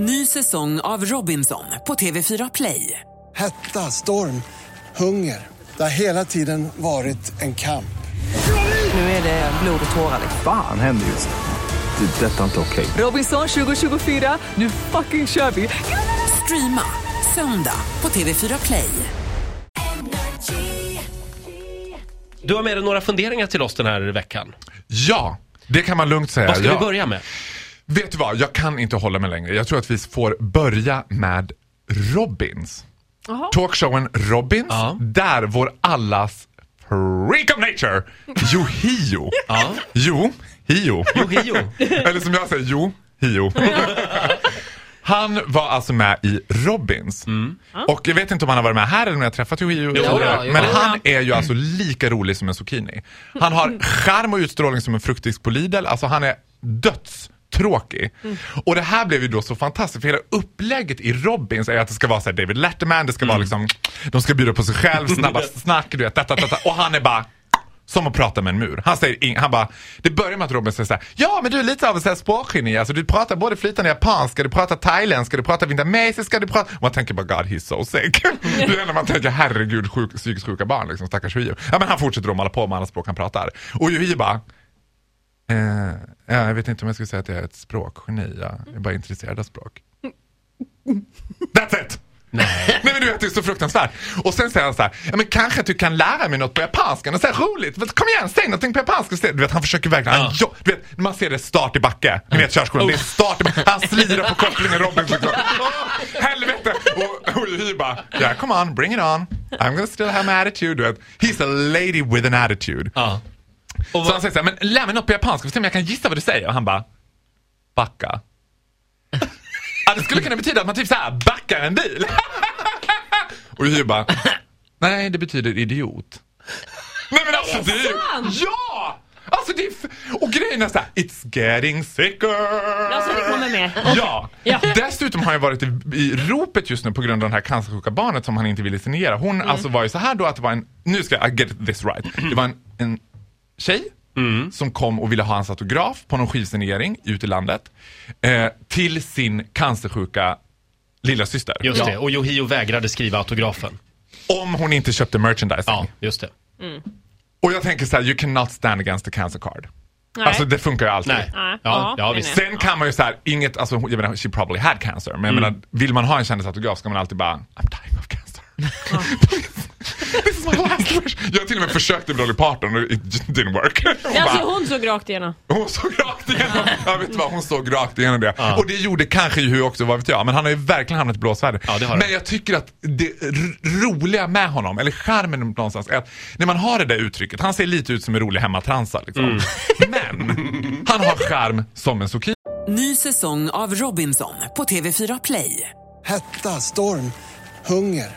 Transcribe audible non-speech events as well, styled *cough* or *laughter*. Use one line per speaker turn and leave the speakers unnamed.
Ny säsong av Robinson på TV4 Play.
Hetta, storm, hunger. Det har hela tiden varit en kamp.
Nu är det blod och tårar.
Fan händer just nu. Det. är Detta är inte okej.
Robinson 2024, nu fucking kör vi! Streama söndag på TV4 Play.
Du har med dig några funderingar till oss den här veckan.
Ja, det kan man lugnt säga.
Vad ska
ja.
vi börja med?
Vet du vad, jag kan inte hålla mig längre. Jag tror att vi får börja med Robins. Talkshowen Robins,
Ja.
där vår allas freak of nature, Yohio.
Ja.
Jo, Hio.
Yohio.
Eller som jag säger, Jo, Hio. Han var alltså med i Robins. Och jag vet inte om han har varit med här eller om jag har träffat Yohio.
Jo, ja, jo.
Men han är ju alltså lika rolig som en zucchini. Han har charm och utstrålning som en fruktdisk på Lidl. Alltså han är dödstråkig. Och det här blev ju då så fantastiskt för hela upplägget i Robins är att det ska vara så här David Letterman, det ska vara liksom, de ska bjuda på sig själv, *laughs* snabba snack, du vet, detta, detta. och han är bara som att prata med en mur. Han säger ing- han bara, det börjar med att Robin säger såhär, ja men du är lite av en språkgeni, alltså du pratar både flytande japanska, du pratar thailändska, du pratar vietnamesiska, du pratar... Och man tänker bara God he's so sick. *laughs* det är när man tänker herregud sjuk, psykiskt sjuka barn liksom, stackars Yuhio. Ja men han fortsätter då mala på med alla språk han pratar. Och Yuhio bara, eh, ja, jag vet inte om jag skulle säga att jag är ett språkgeni, jag är bara intresserad av språk. That's it!
Nej. *laughs*
Nej men du vet det är så fruktansvärt. Och sen säger han så här, ja men kanske att du kan lära mig något på japanska, något så roligt. Men Kom igen, säg någonting på japanska istället. Du vet han försöker verkligen, han, jo, du vet man ser det start i backe. Ni vet körskolan, det är start i backe. Han slirar på kopplingen Robin liksom. Åh, *laughs* helvete! Och, och Hy bara, yeah come on, bring it on. I'm gonna still have my attitude. Du vet. He's a lady with an attitude.
Ja.
Så han säger så här, men lär mig något på japanska, för se om jag kan gissa vad du säger. Och han bara, backa. *laughs* ja, det skulle kunna betyda att man typ så här backar en bil. *laughs* och Hy bara, nej det betyder idiot. nej men alltså det är ja! Alltså det är, och grejen är så här, it's getting sicker.
Alltså det kommer med.
Ja.
Ja.
dessutom har jag varit i, i ropet just nu på grund av det här cancersjuka barnet som han inte ville signera. Hon
Mm.
alltså var ju så här då att det var en, nu ska jag I get this right. Det var en, en tjej som kom och ville ha hans autograf på någon skivsignering ute i landet. Eh, till sin cancersjuka lilla syster.
Just det, och Yohio vägrade skriva autografen.
Om hon inte köpte merchandising.
Ja, just det.
Och jag tänker så här, you cannot stand against the cancer card.
Nej.
Alltså det funkar ju alltid.
Nej.
Nej.
Ja, ja,
nej,
visst.
nej.
Sen kan man ju så här, inget, alltså jag menar, she probably had cancer. Men jag menar, vill man ha en kändisautograf ska man alltid bara, I'm dying of cancer. *laughs* This is my last wish. Jag till och med försökt med Dolly Parton och it didn't work. Hon,
Alltså
bara,
hon såg rakt igenom.
hon såg rakt igenom, jag vet vad, hon såg rakt igenom det. Och det gjorde kanske ju också, vad vet jag, men han har ju verkligen hamnat i blåsväder.
Ja, det
men jag tycker att det roliga med honom, eller charmen någonstans, är att när man har det där uttrycket, han ser lite ut som en rolig hemmatransa liksom.
Mm. *laughs*
Men han har charm som en zucchini.
Ny säsong av Robinson på TV4 Play.
Hetta, storm, hunger.